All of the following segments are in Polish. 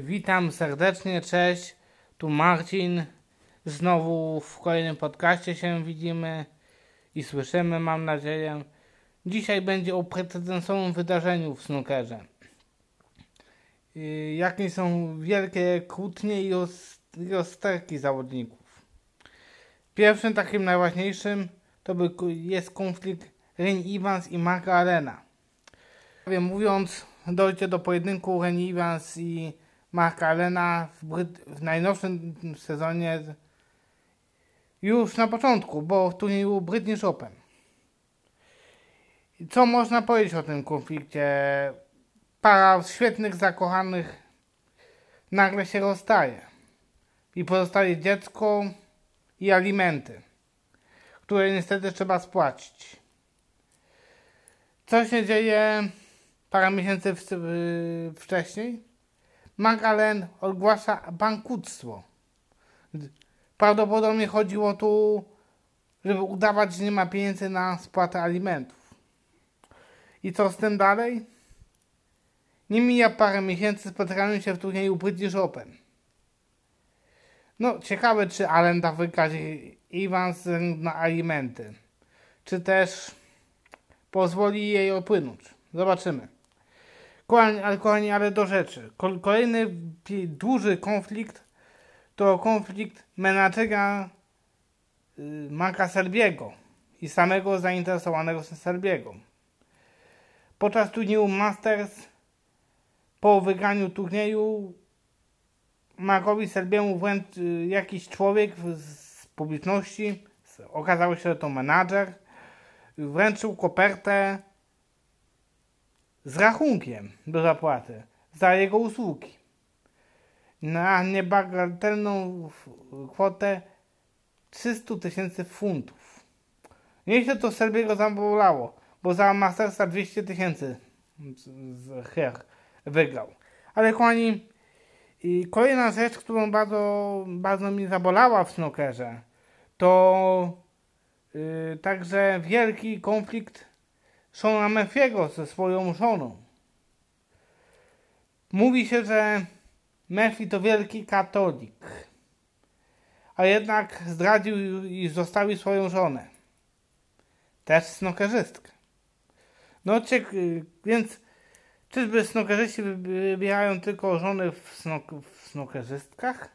Witam serdecznie, cześć. Tu Marcin. Znowu w kolejnym podcaście się widzimy i słyszymy, mam nadzieję. Dzisiaj będzie o precedensowym wydarzeniu w snookerze. Y, jakie są wielkie kłótnie i rozterki zawodników. Pierwszym takim najważniejszym to by jest konflikt Ren Evans i Marka Arena. Mówiąc, dojdzie do pojedynku Ren Evans i Marka Arena w, w najnowszym sezonie już na początku, bo w turnieju British Open. Co można powiedzieć o tym konflikcie? Para świetnych zakochanych nagle się rozstaje i pozostaje dziecko i alimenty, które niestety trzeba spłacić. Co się dzieje parę miesięcy wcześniej? Magalen ogłasza bankructwo. Prawdopodobnie chodziło tu, żeby udawać, że nie ma pieniędzy na spłatę alimentów. I co z tym dalej? Nie mija parę miesięcy, spotykają się w turnieju British Open. No, ciekawe, czy Allen da wygrać Evans na alimenty. Czy też pozwoli jej opłynąć. Zobaczymy. Kochani, ale, kochani, ale do rzeczy. Kolejny duży konflikt to konflikt menadżera y, Marka Serbiego i samego zainteresowanego Serbiego. Podczas turnieju Masters po wygraniu turnieju Markowi Serbiemu wręcz y, jakiś człowiek z publiczności, okazało się, że to menadżer, wręczył kopertę z rachunkiem do zapłaty za jego usługi na niebagatelną kwotę 300 tysięcy funtów. Nieźle to Serbiego zabolało, bo za Mastersa 200 tysięcy wygrał. Ale kochani, i kolejna rzecz, którą bardzo, bardzo mi zabolała w snookerze, to yy, także wielki konflikt Shona Murphy'ego ze swoją żoną. Mówi się, że Murphy to wielki katolik, a jednak zdradził i zostawił swoją żonę. Też snookerzystkę. No, ciek- więc czyżby snookerzyści wybierają tylko żony w, snok- w snookerzystkach?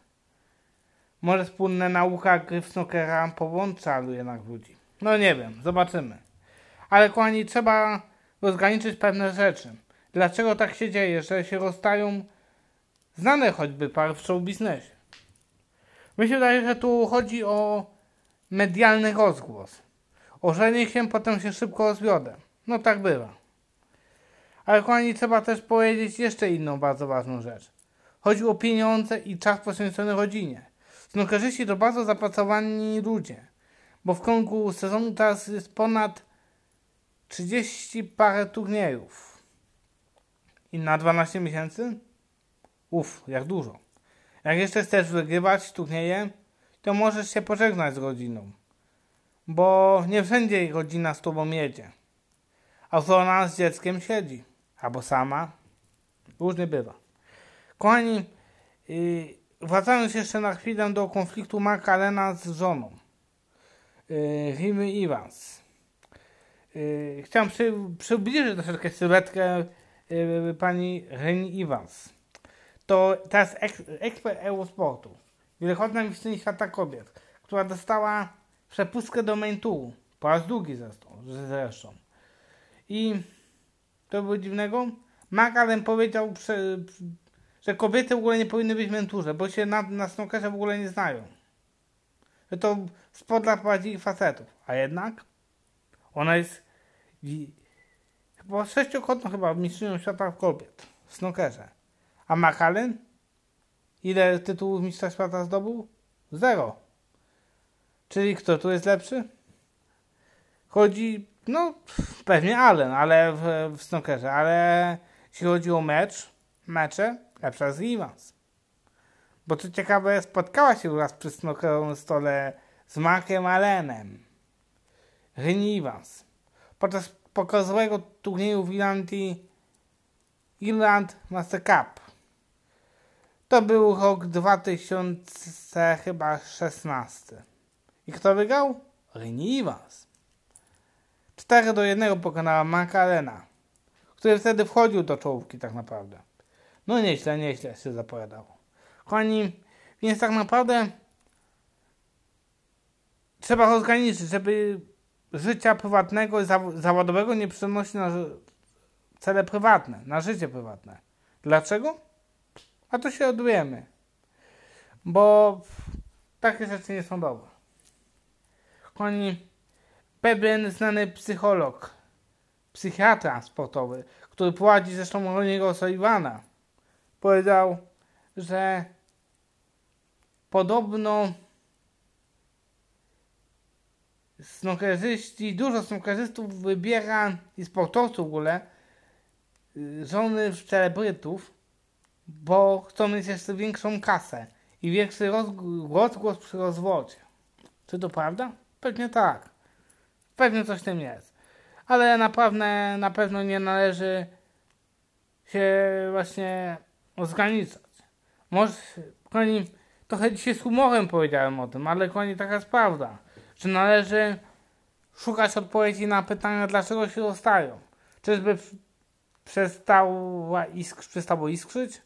Może wspólna nauka gry w snookera połącza jednak ludzi. No nie wiem, zobaczymy. Ale kochani, trzeba rozgraniczyć pewne rzeczy. Dlaczego tak się dzieje, że się rozstają znane choćby pary w show biznesie? Mi się wydaje, że tu chodzi o medialny rozgłos. Ożenię się, potem się szybko rozwiodę. No tak bywa. Ale kochani, trzeba też powiedzieć jeszcze inną bardzo ważną rzecz. Chodzi o pieniądze i czas poświęcony rodzinie. Snookerzyści to bardzo zapracowani ludzie, bo w krągu sezonu teraz jest ponad 30 parę turniejów. I na 12 miesięcy? Uff, jak dużo. Jak jeszcze chcesz wygrywać turnieje, to możesz się pożegnać z rodziną. Bo nie wszędzie rodzina z tobą jedzie. A ona z dzieckiem siedzi. Albo sama. Różnie bywa. Kochani, yy, wracając jeszcze na chwilę do konfliktu Marka Lena z żoną. Yy, Rimy Evans. Yy, chciałem przy, przybliżyć troszeczkę sylwetkę yy, pani Reni Evans. To teraz eks, ekspert Eurosportu, wielokrotna mistrzyni świata kobiet, która dostała przepustkę do main touru, po raz drugi zresztą. zresztą. I to było dziwnego. Mark Allen powiedział, że kobiety w ogóle nie powinny być w menturze, bo się na, na w ogóle nie znają. Że to sport dla prawdziwych facetów. A jednak ona jest chyba sześciokrotną chyba mistrzynią świata kobiet w snookerze. A McAllen? Ile tytułów mistrza świata zdobył? Zero. Czyli kto tu jest lepszy? Chodzi, no pewnie Allen, ale w, w ale jeśli chodzi o mecz, mecze, lepsza jest Evans. Bo co ciekawe, spotkała się raz przy snookerowym stole z Markiem Allenem. Rini Evans podczas pokazowego turnieju w Irlandii Irland Master Cup. To był rok 2000 chyba 16. I kto wygrał? Rini Evans. 4 do 1 pokonała Macarena, który wtedy wchodził do czołówki tak naprawdę. No nieźle, nieźle się zapowiadało. Kochani, więc tak naprawdę trzeba rozgraniczyć, żeby życia prywatnego i zawodowego nie przenosić na cele prywatne, na życie prywatne. Dlaczego? A to się odujemy. Bo takie rzeczy nie są dobre. Kochani, pewien znany psycholog, psychiatra sportowy, który prowadzi zresztą Roniego Sullivana, powiedział, że podobno snookerzyści, dużo snookerzystów wybiera i sportowców w ogóle y, żony celebrytów, bo chcą mieć jeszcze większą kasę i większy rozgłos przy rozwodzie. Czy to prawda? Pewnie tak. Pewnie coś w tym jest. Ale naprawdę na pewno nie należy się właśnie ograniczać. Może, koni, trochę dzisiaj z humorem powiedziałem o tym, ale koni taka jest prawda, że należy szukać odpowiedzi na pytania, dlaczego się rozstają. Czyżby przestało, isk przestało iskrzyć?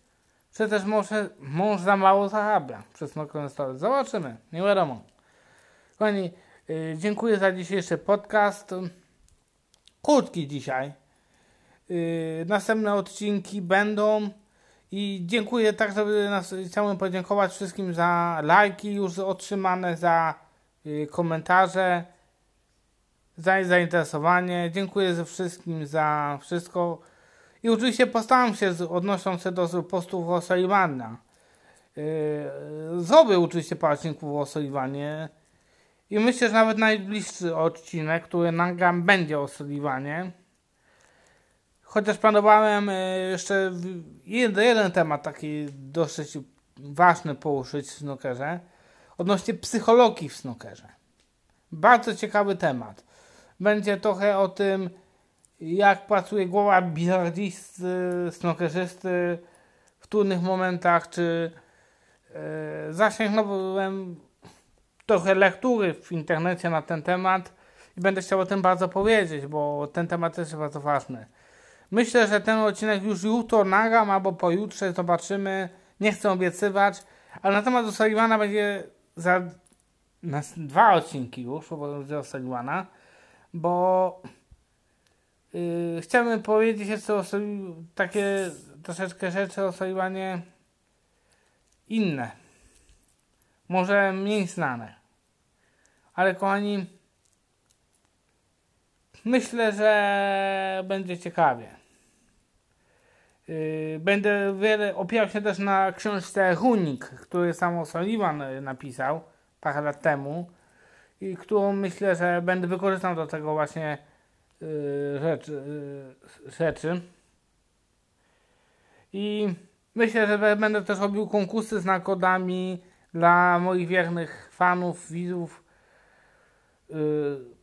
Czy też może mąż za mało zarabia przez nocną Zobaczymy, nie wiadomo. Kochani, yy, dziękuję za dzisiejszy podcast. Krótki dzisiaj. Yy, następne odcinki będą. I dziękuję także chciałbym podziękować wszystkim za lajki już otrzymane, za komentarze, za zainteresowanie. Dziękuję wszystkim za wszystko. I oczywiście postaram się, odnosząc się do postów o Sullivana, yy, zrobię oczywiście parę odcinków o Sullivanie. I myślę, że nawet najbliższy odcinek, który nagram, będzie o Sullivanie. Chociaż planowałem e, jeszcze jeden, jeden temat taki dosyć ważny poruszyć w snookerze. Odnośnie psychologii w snookerze. Bardzo ciekawy temat. Będzie trochę o tym, jak pracuje głowa bilardisty, snookerzysty w trudnych momentach, czy e, zasięgnąłem trochę lektury w internecie na ten temat i będę chciał o tym bardzo powiedzieć, bo ten temat też jest bardzo ważny. Myślę, że ten odcinek już jutro nagram albo pojutrze, zobaczymy. Nie chcę obiecywać, ale na temat O'Sullivana będzie za dwa odcinki już, bo będzie O'Sullivana, bo yy, chciałbym powiedzieć jeszcze o takie troszeczkę rzeczy o Sullivanie inne. Może mniej znane. Ale kochani, myślę, że będzie ciekawie. Yy, będę wiele opierał się też na książce Runik, który sam Sullivan napisał parę lat temu i którą myślę, że będę wykorzystał do tego właśnie rzeczy, yy, rzeczy. I myślę, że będę też robił konkursy z nakodami dla moich wiernych fanów, widzów.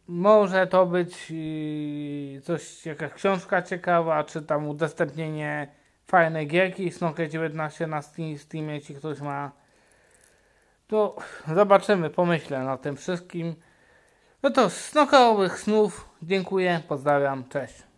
Może to być coś, jakaś książka ciekawa, czy tam udostępnienie fajnej gierki Snooker 19 na Steam, Steamie, jeśli ktoś ma. To zobaczymy, pomyślę na tym wszystkim. No to snookerowych snów. Dziękuję, pozdrawiam, cześć.